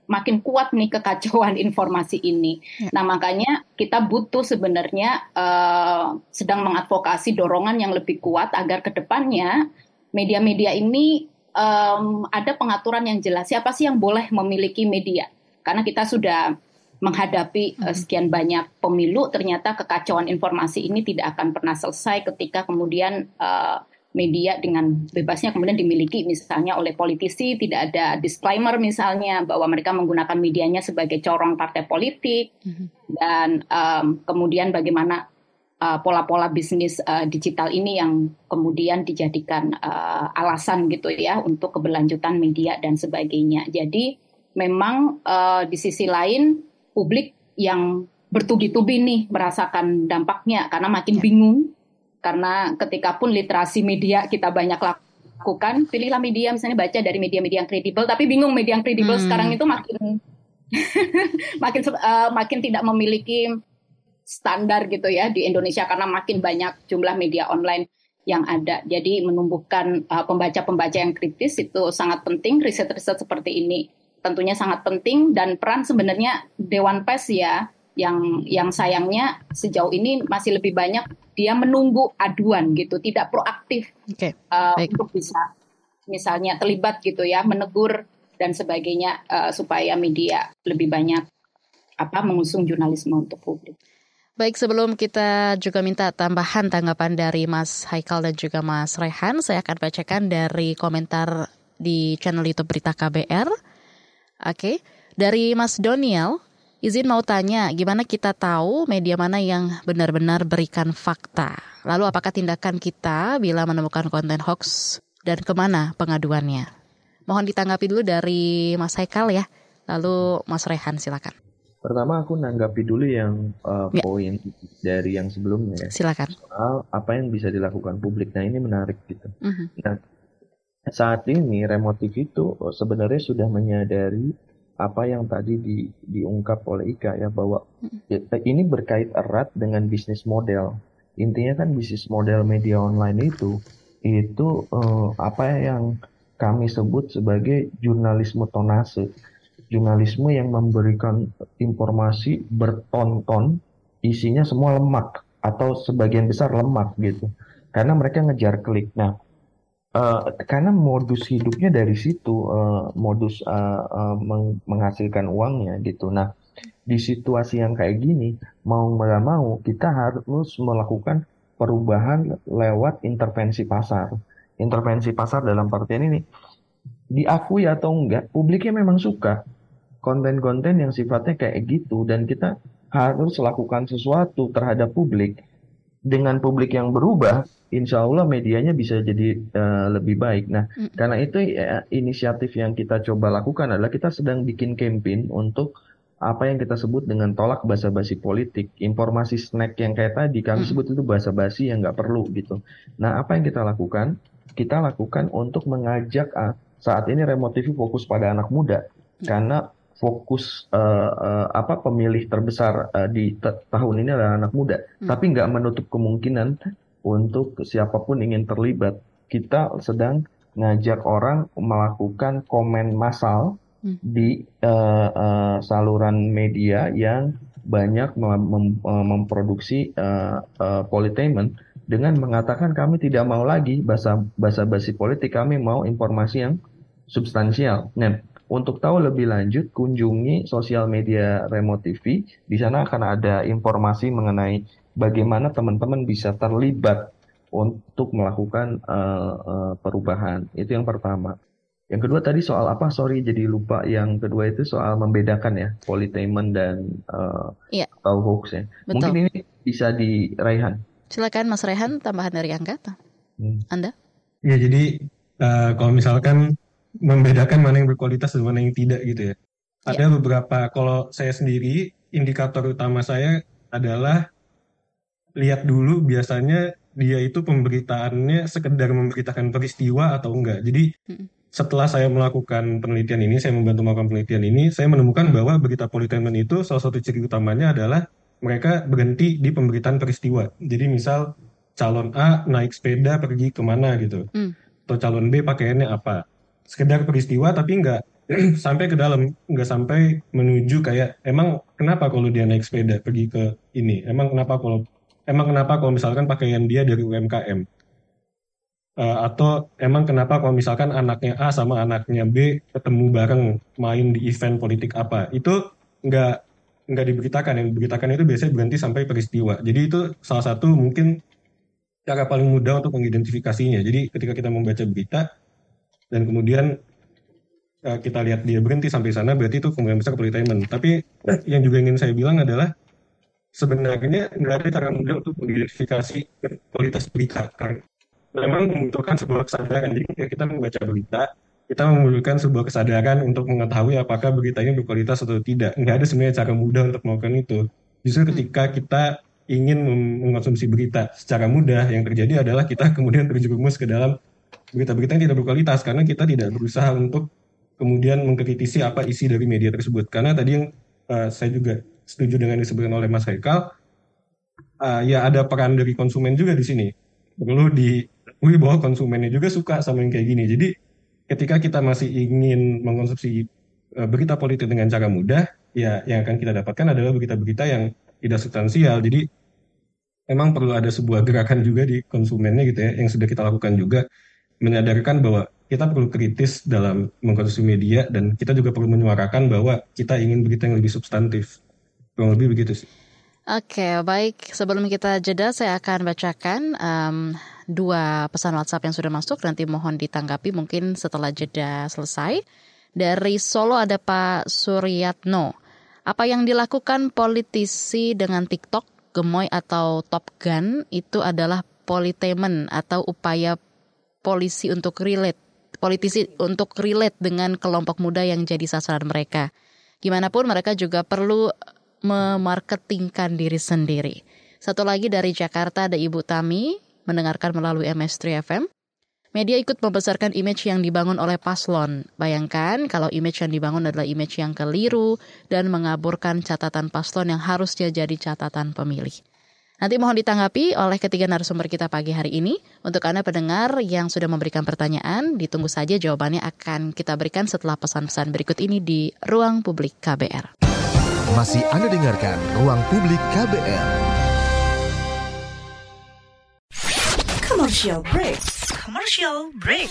makin kuat nih kekacauan (laughs) informasi ini. Ya. Nah makanya kita butuh sebenarnya uh, sedang mengadvokasi dorongan yang lebih kuat agar ke depannya media-media ini um, ada pengaturan yang jelas. Siapa sih yang boleh memiliki media? Karena kita sudah menghadapi uh, sekian banyak pemilu, ternyata kekacauan informasi ini tidak akan pernah selesai ketika kemudian uh, media dengan bebasnya kemudian dimiliki misalnya oleh politisi tidak ada disclaimer misalnya bahwa mereka menggunakan medianya sebagai corong partai politik mm-hmm. dan um, kemudian bagaimana uh, pola-pola bisnis uh, digital ini yang kemudian dijadikan uh, alasan gitu ya untuk keberlanjutan media dan sebagainya jadi memang uh, di sisi lain publik yang bertubi-tubi nih merasakan dampaknya karena makin ya. bingung karena ketika pun literasi media kita banyak lakukan, pilihlah media misalnya baca dari media-media yang kredibel, tapi bingung media yang kredibel hmm. sekarang itu makin (laughs) makin uh, makin tidak memiliki standar gitu ya di Indonesia karena makin banyak jumlah media online yang ada. Jadi menumbuhkan pembaca pembaca-pembaca yang kritis itu sangat penting. Riset-riset seperti ini tentunya sangat penting dan peran sebenarnya Dewan Pers ya yang yang sayangnya sejauh ini masih lebih banyak dia menunggu aduan gitu, tidak proaktif okay. uh, untuk bisa misalnya terlibat gitu ya, menegur dan sebagainya uh, supaya media lebih banyak apa mengusung jurnalisme untuk publik. Baik, sebelum kita juga minta tambahan tanggapan dari Mas Haikal dan juga Mas Rehan, saya akan bacakan dari komentar di channel YouTube Berita KBR. Oke, dari Mas Doniel, Izin mau tanya, gimana kita tahu media mana yang benar-benar berikan fakta? Lalu apakah tindakan kita bila menemukan konten hoax dan ke mana pengaduannya? Mohon ditanggapi dulu dari Mas Haikal ya, lalu Mas Rehan silakan. Pertama aku nanggapi dulu yang uh, ya. poin dari yang sebelumnya ya. Silakan. Soal apa yang bisa dilakukan publik. Nah ini menarik gitu. Uh mhm. -huh. Nah saat ini remote TV itu sebenarnya sudah menyadari apa yang tadi di, diungkap oleh Ika ya bahwa ya, ini berkait erat dengan bisnis model. Intinya kan bisnis model media online itu itu uh, apa yang kami sebut sebagai jurnalisme tonase. Jurnalisme yang memberikan informasi bertonton isinya semua lemak atau sebagian besar lemak gitu. Karena mereka ngejar klik. Nah, Uh, karena modus hidupnya dari situ, uh, modus uh, uh, meng menghasilkan uangnya gitu. Nah, di situasi yang kayak gini, mau nggak mau kita harus melakukan perubahan lewat intervensi pasar. Intervensi pasar dalam artian ini diakui atau enggak, publiknya memang suka konten-konten yang sifatnya kayak gitu dan kita harus lakukan sesuatu terhadap publik. Dengan publik yang berubah, insya Allah medianya bisa jadi uh, lebih baik. Nah, mm. karena itu ya, inisiatif yang kita coba lakukan adalah kita sedang bikin campaign untuk apa yang kita sebut dengan tolak basa-basi politik. Informasi snack yang kayak tadi kami mm. sebut itu basa-basi yang nggak perlu gitu. Nah, apa yang kita lakukan? Kita lakukan untuk mengajak uh, saat ini remote TV fokus pada anak muda mm. karena fokus uh, uh, apa pemilih terbesar uh, di tahun ini adalah anak muda, hmm. tapi nggak menutup kemungkinan untuk siapa pun ingin terlibat. Kita sedang ngajak orang melakukan komen massal hmm. di uh, uh, saluran media yang banyak mem mem memproduksi uh, uh, politainment dengan mengatakan kami tidak mau lagi bahasa bahasa basi politik, kami mau informasi yang substansial. Nah, untuk tahu lebih lanjut, kunjungi sosial media Remote TV. Di sana akan ada informasi mengenai bagaimana teman-teman bisa terlibat untuk melakukan uh, uh, perubahan. Itu yang pertama. Yang kedua tadi soal apa? Sorry, jadi lupa. Yang kedua itu soal membedakan ya, politainment dan uh, iya. atau hoax ya. Betul. Mungkin ini bisa di Raihan. Silakan Mas Rehan, tambahan dari Angga. Hmm. Anda? Ya, jadi uh, kalau misalkan membedakan mana yang berkualitas dan mana yang tidak gitu ya. Ada ya. beberapa, kalau saya sendiri, indikator utama saya adalah lihat dulu biasanya dia itu pemberitaannya sekedar memberitakan peristiwa atau enggak. Jadi hmm. setelah saya melakukan penelitian ini, saya membantu melakukan penelitian ini, saya menemukan bahwa berita politainment itu salah satu ciri utamanya adalah mereka berhenti di pemberitaan peristiwa. Jadi misal calon A naik sepeda pergi ke mana gitu, hmm. atau calon B pakaiannya apa. Sekedar peristiwa tapi nggak (clears throat) sampai ke dalam, nggak sampai menuju kayak emang kenapa kalau dia naik sepeda pergi ke ini, emang kenapa kalau emang kenapa kalau misalkan pakaian dia dari UMKM. Uh, eh, atau emang kenapa kalau misalkan anaknya A sama anaknya B ketemu bareng main di event politik apa? Itu nggak nggak diberitakan. Yang diberitakan itu biasanya berhenti sampai peristiwa. Jadi itu salah satu mungkin cara paling mudah untuk mengidentifikasinya. Jadi ketika kita membaca berita dan kemudian uh, kita lihat dia berhenti sampai sana berarti itu kemungkinan besar politainment tapi yang juga ingin saya bilang adalah sebenarnya nggak ada cara mudah untuk mengidentifikasi kualitas berita karena memang membutuhkan sebuah kesadaran jadi kita membaca berita kita memerlukan sebuah kesadaran untuk mengetahui apakah berita ini berkualitas atau tidak. Nggak ada sebenarnya cara mudah untuk melakukan itu. Justru hmm. ketika kita ingin mengonsumsi berita secara mudah, yang terjadi adalah kita (laughs) kemudian terjerumus ke dalam berita-berita yang tidak berkualitas karena kita tidak berusaha untuk kemudian mengkritisi apa isi dari media tersebut. Karena tadi yang uh, saya juga setuju dengan disebutkan oleh Mas Haikal, uh, ya ada peran dari konsumen juga di sini. Perlu diakui bahwa konsumennya juga suka sama yang kayak gini. Jadi ketika kita masih ingin mengkonsumsi uh, berita politik dengan cara mudah, ya yang akan kita dapatkan adalah berita-berita yang tidak substansial. Jadi memang perlu ada sebuah gerakan juga di konsumennya gitu ya, yang sudah kita lakukan juga menyadarkan bahwa kita perlu kritis dalam mengkonsumsi media dan kita juga perlu menyuarakan bahwa kita ingin berita yang lebih substantif. Kurang lebih begitu sih. Oke, baik. Sebelum kita jeda, saya akan bacakan um, dua pesan WhatsApp yang sudah masuk. Nanti mohon ditanggapi mungkin setelah jeda selesai. Dari Solo ada Pak Suryatno. Apa yang dilakukan politisi dengan TikTok, gemoy atau Top Gun itu adalah politemen atau upaya polisi untuk relate, politisi untuk relate dengan kelompok muda yang jadi sasaran mereka. Gimana pun mereka juga perlu memarketingkan diri sendiri. Satu lagi dari Jakarta ada Ibu Tami, mendengarkan melalui MS3 FM. Media ikut membesarkan image yang dibangun oleh paslon. Bayangkan kalau image yang dibangun adalah image yang keliru dan mengaburkan catatan paslon yang harusnya jadi catatan pemilih. Nanti mohon ditanggapi oleh ketiga narasumber kita pagi hari ini. Untuk Anda pendengar yang sudah memberikan pertanyaan, ditunggu saja jawabannya akan kita berikan setelah pesan-pesan berikut ini di Ruang Publik KBR. Masih Anda dengarkan Ruang Publik KBR. Commercial break. Commercial break.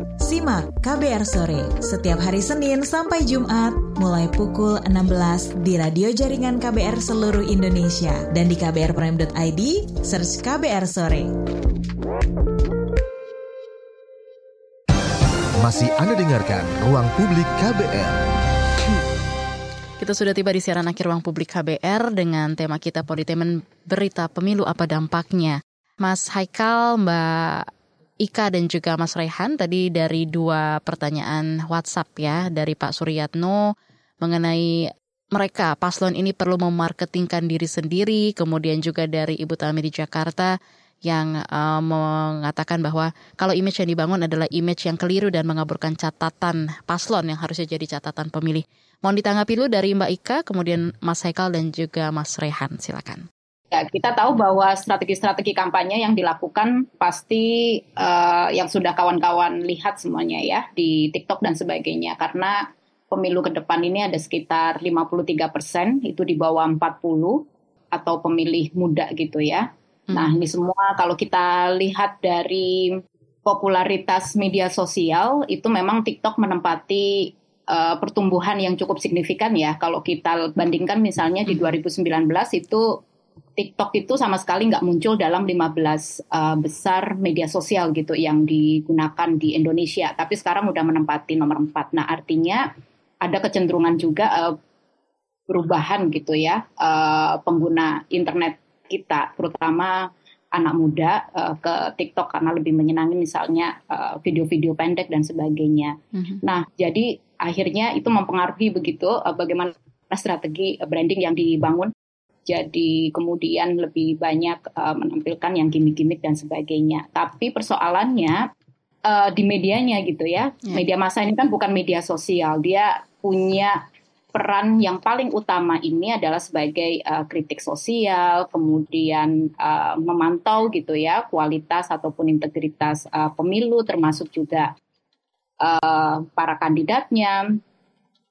Simak KBR Sore setiap hari Senin sampai Jumat mulai pukul 16 di radio jaringan KBR seluruh Indonesia dan di kbrprime.id search KBR Sore. Masih Anda dengarkan Ruang Publik KBR. Kita sudah tiba di siaran akhir ruang publik KBR dengan tema kita Politemen Berita Pemilu Apa Dampaknya. Mas Haikal, Mbak Ika dan juga Mas Rehan tadi dari dua pertanyaan WhatsApp ya dari Pak Suryatno mengenai mereka paslon ini perlu memarketingkan diri sendiri, kemudian juga dari Ibu Tami di Jakarta yang uh, mengatakan bahwa kalau image yang dibangun adalah image yang keliru dan mengaburkan catatan paslon yang harusnya jadi catatan pemilih. Mohon ditanggapi dulu dari Mbak Ika, kemudian Mas Haikal dan juga Mas Rehan, silakan. Ya, kita tahu bahwa strategi-strategi kampanye yang dilakukan pasti uh, yang sudah kawan-kawan lihat semuanya ya di TikTok dan sebagainya. Karena pemilu ke depan ini ada sekitar 53 persen, itu di bawah 40 atau pemilih muda gitu ya. Nah, ini semua kalau kita lihat dari popularitas media sosial itu memang TikTok menempati uh, pertumbuhan yang cukup signifikan ya. Kalau kita bandingkan misalnya di 2019 itu TikTok itu sama sekali nggak muncul dalam 15 uh, eh, besar media sosial gitu yang digunakan di Indonesia. Tapi sekarang udah menempati nomor 4. Nah artinya ada kecenderungan juga uh, perubahan gitu ya uh, pengguna internet kita, terutama anak muda uh, ke TikTok karena lebih menyenangi misalnya uh, video-video pendek dan sebagainya. Mm-hmm. Nah, jadi akhirnya itu mempengaruhi begitu uh, bagaimana strategi branding yang dibangun. Jadi kemudian lebih banyak uh, menampilkan yang gimmick-gimmick dan sebagainya. Tapi persoalannya uh, di medianya gitu ya. Yeah. Media massa ini kan bukan media sosial, dia punya peran yang paling utama ini adalah sebagai uh, kritik sosial, kemudian uh, memantau gitu ya kualitas ataupun integritas uh, pemilu, termasuk juga uh, para kandidatnya.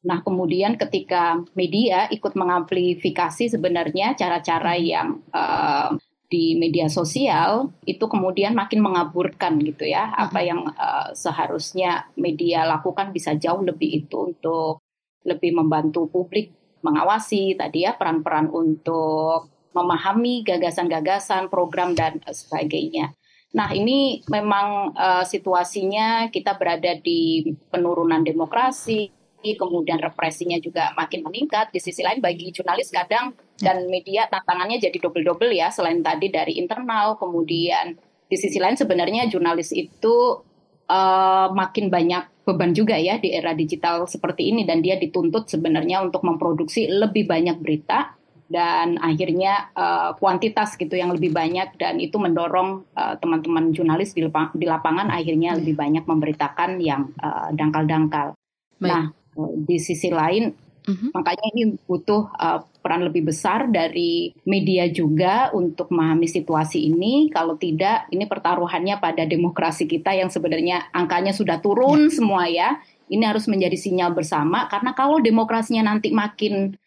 Nah, kemudian ketika media ikut mengamplifikasi sebenarnya cara-cara yang uh, di media sosial itu kemudian makin mengaburkan gitu ya apa yang uh, seharusnya media lakukan bisa jauh lebih itu untuk lebih membantu publik mengawasi tadi ya peran-peran untuk memahami gagasan-gagasan program dan sebagainya. Nah ini memang uh, situasinya kita berada di penurunan demokrasi, kemudian represinya juga makin meningkat. Di sisi lain bagi jurnalis kadang dan media tantangannya jadi double-double ya selain tadi dari internal, kemudian di sisi lain sebenarnya jurnalis itu uh, makin banyak beban juga ya di era digital seperti ini dan dia dituntut sebenarnya untuk memproduksi lebih banyak berita dan akhirnya uh, kuantitas gitu yang lebih banyak dan itu mendorong uh, teman-teman jurnalis di, lapang, di lapangan akhirnya lebih banyak memberitakan yang dangkal-dangkal. Uh, nah, di sisi lain Mm-hmm. Makanya ini butuh uh, peran lebih besar dari media juga untuk memahami situasi ini. Kalau tidak, ini pertaruhannya pada demokrasi kita yang sebenarnya angkanya sudah turun yeah. semua ya. Ini harus menjadi sinyal bersama karena kalau demokrasinya nanti makin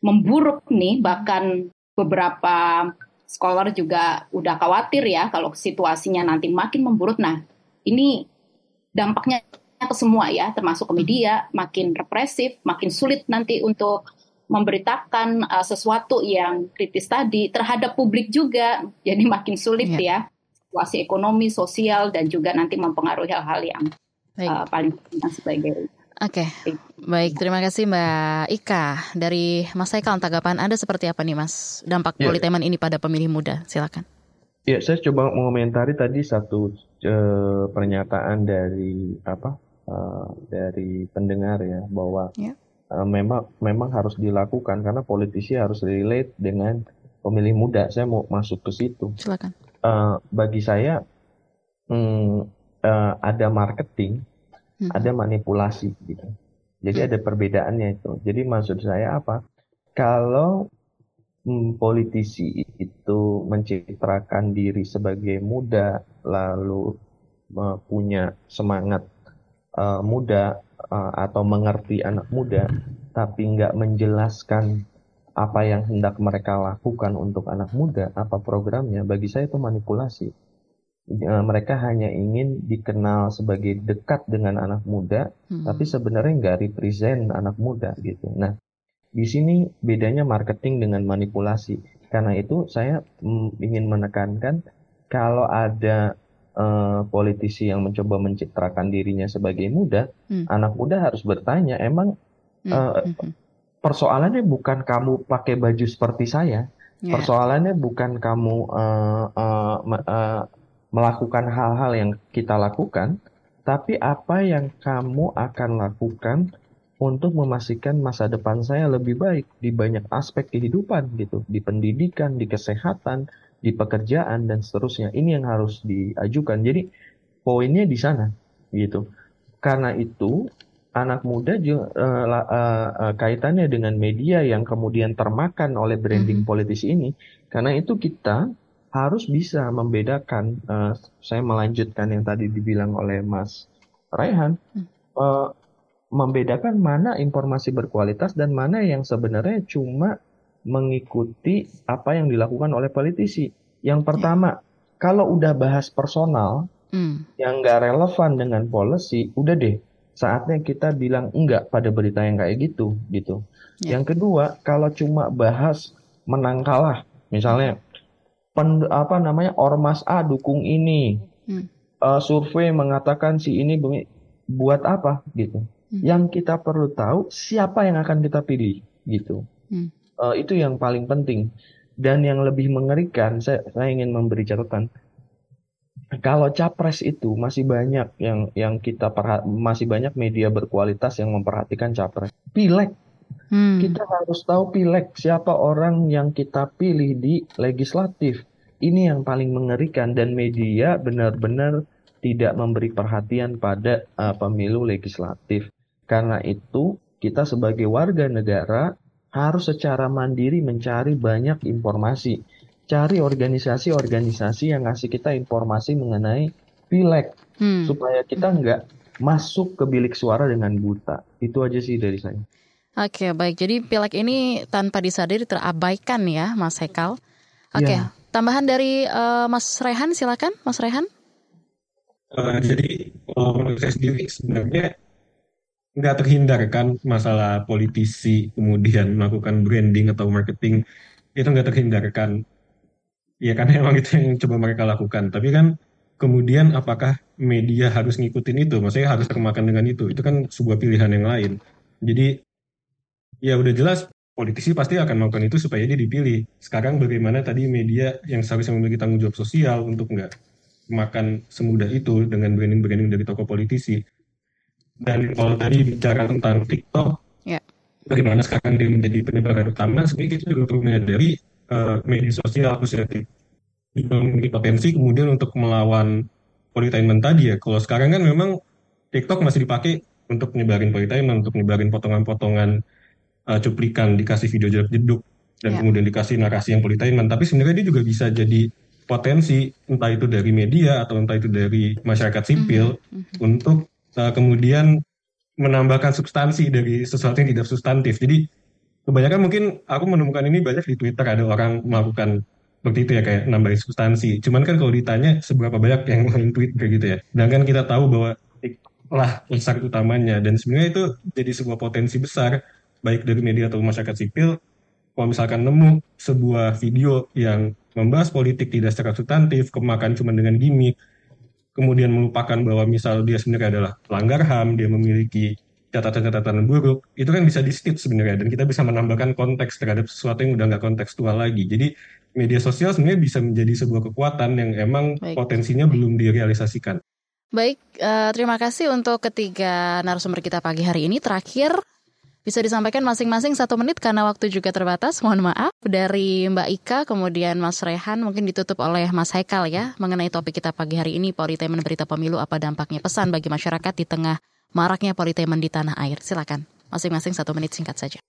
memburuk nih, bahkan beberapa scholar juga udah khawatir ya kalau situasinya nanti makin memburuk. Nah, ini dampaknya ke semua ya, termasuk ke media, makin represif, makin sulit nanti untuk memberitakan uh, sesuatu yang kritis tadi terhadap publik juga, jadi (laughs) makin sulit yeah. ya situasi ekonomi, sosial dan juga nanti mempengaruhi hal-hal yang uh, paling penting sebagai Oke, okay. baik. Terima kasih Mbak Ika. Dari Mas Haikal, tanggapan Anda seperti apa nih Mas? Dampak yeah. politeman ini pada pemilih muda, silakan. Ya, saya coba mengomentari tadi satu uh, pernyataan dari apa uh, dari pendengar ya bahwa yeah. Ya. uh, memang memang harus dilakukan karena politisi harus relate dengan pemilih muda. Saya mau masuk ke situ. Silakan. Uh, bagi saya hmm, uh, ada marketing, hmm. ada manipulasi gitu. Jadi hmm. ada perbedaannya itu. Jadi maksud saya apa? Kalau hmm, politisi itu mencitrakan diri sebagai muda, lalu punya semangat uh, muda uh, atau mengerti anak muda, tapi nggak menjelaskan apa yang hendak mereka lakukan untuk anak muda, apa programnya, bagi saya itu manipulasi. Uh, mereka hanya ingin dikenal sebagai dekat dengan anak muda, hmm. tapi sebenarnya nggak represent anak muda gitu. Nah, di sini bedanya marketing dengan manipulasi. Karena itu saya mm, ingin menekankan kalau ada uh, politisi yang mencoba mencitrakan dirinya sebagai muda, hmm. anak muda harus bertanya, emang hmm. Uh, persoalannya bukan kamu pakai baju seperti saya, yeah. persoalannya bukan kamu uh, uh, uh, melakukan hal-hal yang kita lakukan, tapi apa yang kamu akan lakukan untuk memastikan masa depan saya lebih baik di banyak aspek kehidupan gitu, di pendidikan, di kesehatan, di pekerjaan dan seterusnya. Ini yang harus diajukan. Jadi poinnya di sana gitu. Karena itu anak muda juga uh, uh, uh, kaitannya dengan media yang kemudian termakan oleh branding mm -hmm. politis ini. Karena itu kita harus bisa membedakan. Uh, saya melanjutkan yang tadi dibilang oleh Mas Raihan, uh, membedakan mana informasi berkualitas dan mana yang sebenarnya cuma mengikuti apa yang dilakukan oleh politisi. Yang pertama, yeah. kalau udah bahas personal mm. yang nggak relevan dengan policy, udah deh saatnya kita bilang enggak pada berita yang kayak gitu gitu. Yeah. Yang kedua, kalau cuma bahas menang kalah, misalnya pen, apa namanya ormas A dukung ini, hmm. uh, survei mengatakan si ini buat apa gitu. Hmm. Yang kita perlu tahu siapa yang akan kita pilih gitu. Hmm. Uh, itu yang paling penting. Dan yang lebih mengerikan, saya, saya ingin memberi catatan kalau capres itu masih banyak yang yang kita perhat, masih banyak media berkualitas yang memperhatikan capres. Pileg hmm. kita harus tahu pileg siapa orang yang kita pilih di legislatif. Ini yang paling mengerikan dan media benar-benar tidak memberi perhatian pada uh, pemilu legislatif. Karena itu kita sebagai warga negara harus secara mandiri mencari banyak informasi cari organisasi-organisasi yang ngasih kita informasi mengenai pileg hmm. supaya kita nggak masuk ke bilik suara dengan buta. Itu aja sih dari saya. Oke, baik. Jadi pileg ini tanpa disadari terabaikan ya, Mas Hekal. Oke, ya. tambahan dari uh, Mas Rehan, silakan, Mas Rehan. Uh, jadi menurut saya sendiri sebenarnya nggak terhindarkan masalah politisi kemudian melakukan branding atau marketing itu nggak terhindarkan ya karena (laughs) emang itu yang coba mereka lakukan. Tapi kan kemudian apakah media harus ngikutin itu? Maksudnya harus termakan dengan itu. Itu kan sebuah pilihan yang lain. Jadi ya udah jelas politisi pasti akan melakukan itu supaya dia dipilih. Sekarang bagaimana tadi media yang seharusnya memiliki tanggung jawab sosial untuk nggak makan semudah itu dengan branding-branding dari tokoh politisi dan kalau tadi bicara tentang TikTok yeah. bagaimana sekarang dia menjadi penyebaran utama sebenarnya kita juga perlu menyadari uh, media sosial khususnya juga memiliki potensi kemudian untuk melawan politainment tadi ya. Kalau sekarang kan memang TikTok masih dipakai untuk nyebarin politainment, untuk nyebarin potongan-potongan uh, cuplikan, dikasih video jelas jeduk dan yeah. kemudian dikasih narasi yang politainment. Tapi sebenarnya dia juga bisa jadi potensi entah itu dari media atau entah itu dari masyarakat sipil mm -hmm. untuk uh, kemudian menambahkan substansi dari sesuatu yang tidak substantif. Jadi kebanyakan mungkin aku menemukan ini banyak di Twitter ada orang melakukan seperti itu ya kayak nambahin substansi. Cuman kan kalau ditanya seberapa banyak yang (laughs) main tweet kayak gitu ya. Sedangkan kita tahu bahwa lah besar utamanya dan sebenarnya itu jadi sebuah potensi besar baik dari media atau masyarakat sipil kalau misalkan nemu sebuah video yang membahas politik tidak secara substantif, kemakan cuma dengan gimmick, kemudian melupakan bahwa misal dia sebenarnya adalah pelanggar HAM, dia memiliki catatan-catatan buruk itu kan bisa di skip sebenarnya dan kita bisa menambahkan konteks terhadap sesuatu yang udah nggak kontekstual lagi jadi media sosial sebenarnya bisa menjadi sebuah kekuatan yang emang Baik. potensinya belum direalisasikan. Baik, uh, terima kasih untuk ketiga narasumber kita pagi hari ini. Terakhir, bisa disampaikan masing-masing satu menit karena waktu juga terbatas. Mohon maaf dari Mbak Ika, kemudian Mas Rehan, mungkin ditutup oleh Mas Haikal ya mengenai topik kita pagi hari ini, Politemen Berita Pemilu, apa dampaknya pesan bagi masyarakat di tengah maraknya politemen di tanah air. Silakan, masing-masing satu menit singkat saja.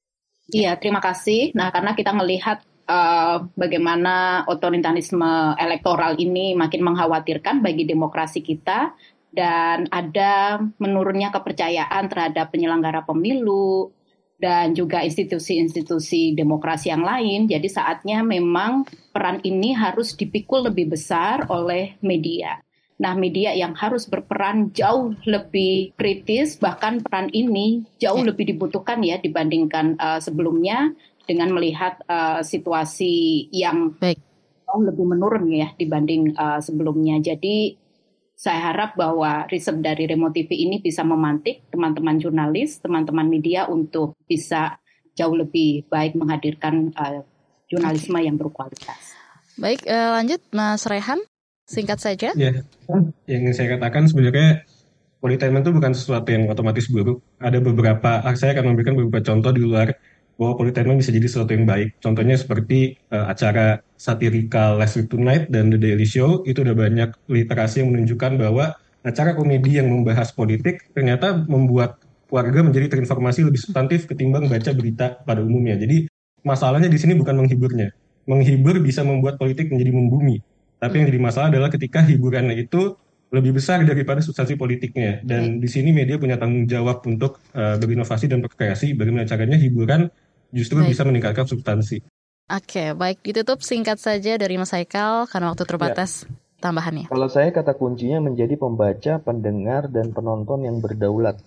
Iya, terima kasih. Nah, karena kita melihat uh, bagaimana otoritarisme elektoral ini makin mengkhawatirkan bagi demokrasi kita dan ada menurunnya kepercayaan terhadap penyelenggara pemilu dan juga institusi-institusi demokrasi yang lain. Jadi saatnya memang peran ini harus dipikul lebih besar oleh media. Nah, media yang harus berperan jauh lebih kritis, bahkan peran ini jauh ya. lebih dibutuhkan ya dibandingkan uh, sebelumnya dengan melihat uh, situasi yang Baik. jauh lebih menurun ya dibanding uh, sebelumnya. Jadi saya harap bahwa riset dari Remo TV ini bisa memantik teman-teman jurnalis, teman-teman media untuk bisa jauh lebih baik menghadirkan uh, jurnalisme yang berkualitas. Baik, uh, lanjut Mas Rehan. Singkat saja. Ya, yang saya katakan sebenarnya politainment itu bukan sesuatu yang otomatis buruk. Ada beberapa, saya akan memberikan beberapa contoh di luar bahwa politainment bisa jadi sesuatu yang baik. Contohnya seperti uh, acara satirikal Last Week Tonight dan The Daily Show itu udah banyak literasi yang menunjukkan bahwa acara komedi yang membahas politik ternyata membuat warga menjadi terinformasi lebih substantif ketimbang baca berita pada umumnya. Jadi masalahnya di sini bukan menghiburnya. Menghibur bisa membuat politik menjadi membumi. Tapi yang jadi masalah adalah ketika hiburannya itu lebih besar daripada substansi politiknya. Dan di sini media punya tanggung jawab untuk uh, berinovasi dan berkreasi bagaimana caranya hiburan justru Baik. bisa meningkatkan substansi. Oke, baik ditutup singkat saja dari Mas Haikal karena waktu terbatas. Ya. Tambahannya. Kalau saya kata kuncinya menjadi pembaca, pendengar, dan penonton yang berdaulat.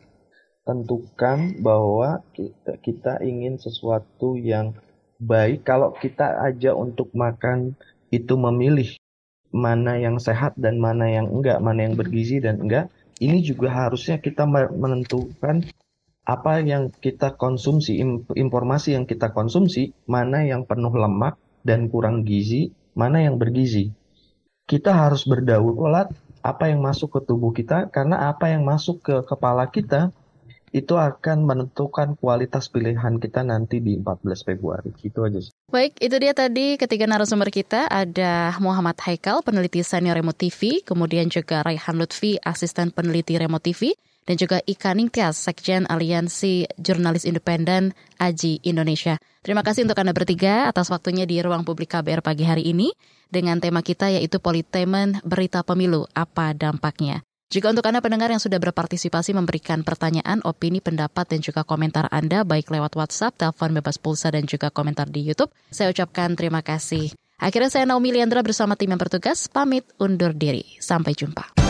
Tentukan bahwa kita, kita ingin sesuatu yang baik. Kalau kita aja untuk makan itu memilih mana yang sehat dan mana yang enggak, mana yang bergizi dan enggak, ini juga harusnya kita menentukan apa yang kita konsumsi, informasi yang kita konsumsi, mana yang penuh lemak dan kurang gizi, mana yang bergizi. Kita harus berdaulat apa yang masuk ke tubuh kita, karena apa yang masuk ke kepala kita itu akan menentukan kualitas pilihan kita nanti di 14 Februari. Itu aja sih. Baik, itu dia tadi ketiga narasumber kita ada Muhammad Haikal, peneliti senior Remote TV, kemudian juga Raihan Lutfi, asisten peneliti Remote TV, dan juga Ika Ningtyas, Sekjen Aliansi Jurnalis Independen AJI Indonesia. Terima kasih untuk Anda bertiga atas waktunya di ruang publik KBR pagi hari ini dengan tema kita yaitu Politemen Berita Pemilu, apa dampaknya? Juga untuk Anda pendengar yang sudah berpartisipasi memberikan pertanyaan, opini, pendapat, dan juga komentar Anda baik lewat WhatsApp, telepon bebas pulsa, dan juga komentar di YouTube, saya ucapkan terima kasih. Akhirnya saya Naomi Liandra bersama tim yang bertugas, pamit undur diri. Sampai jumpa.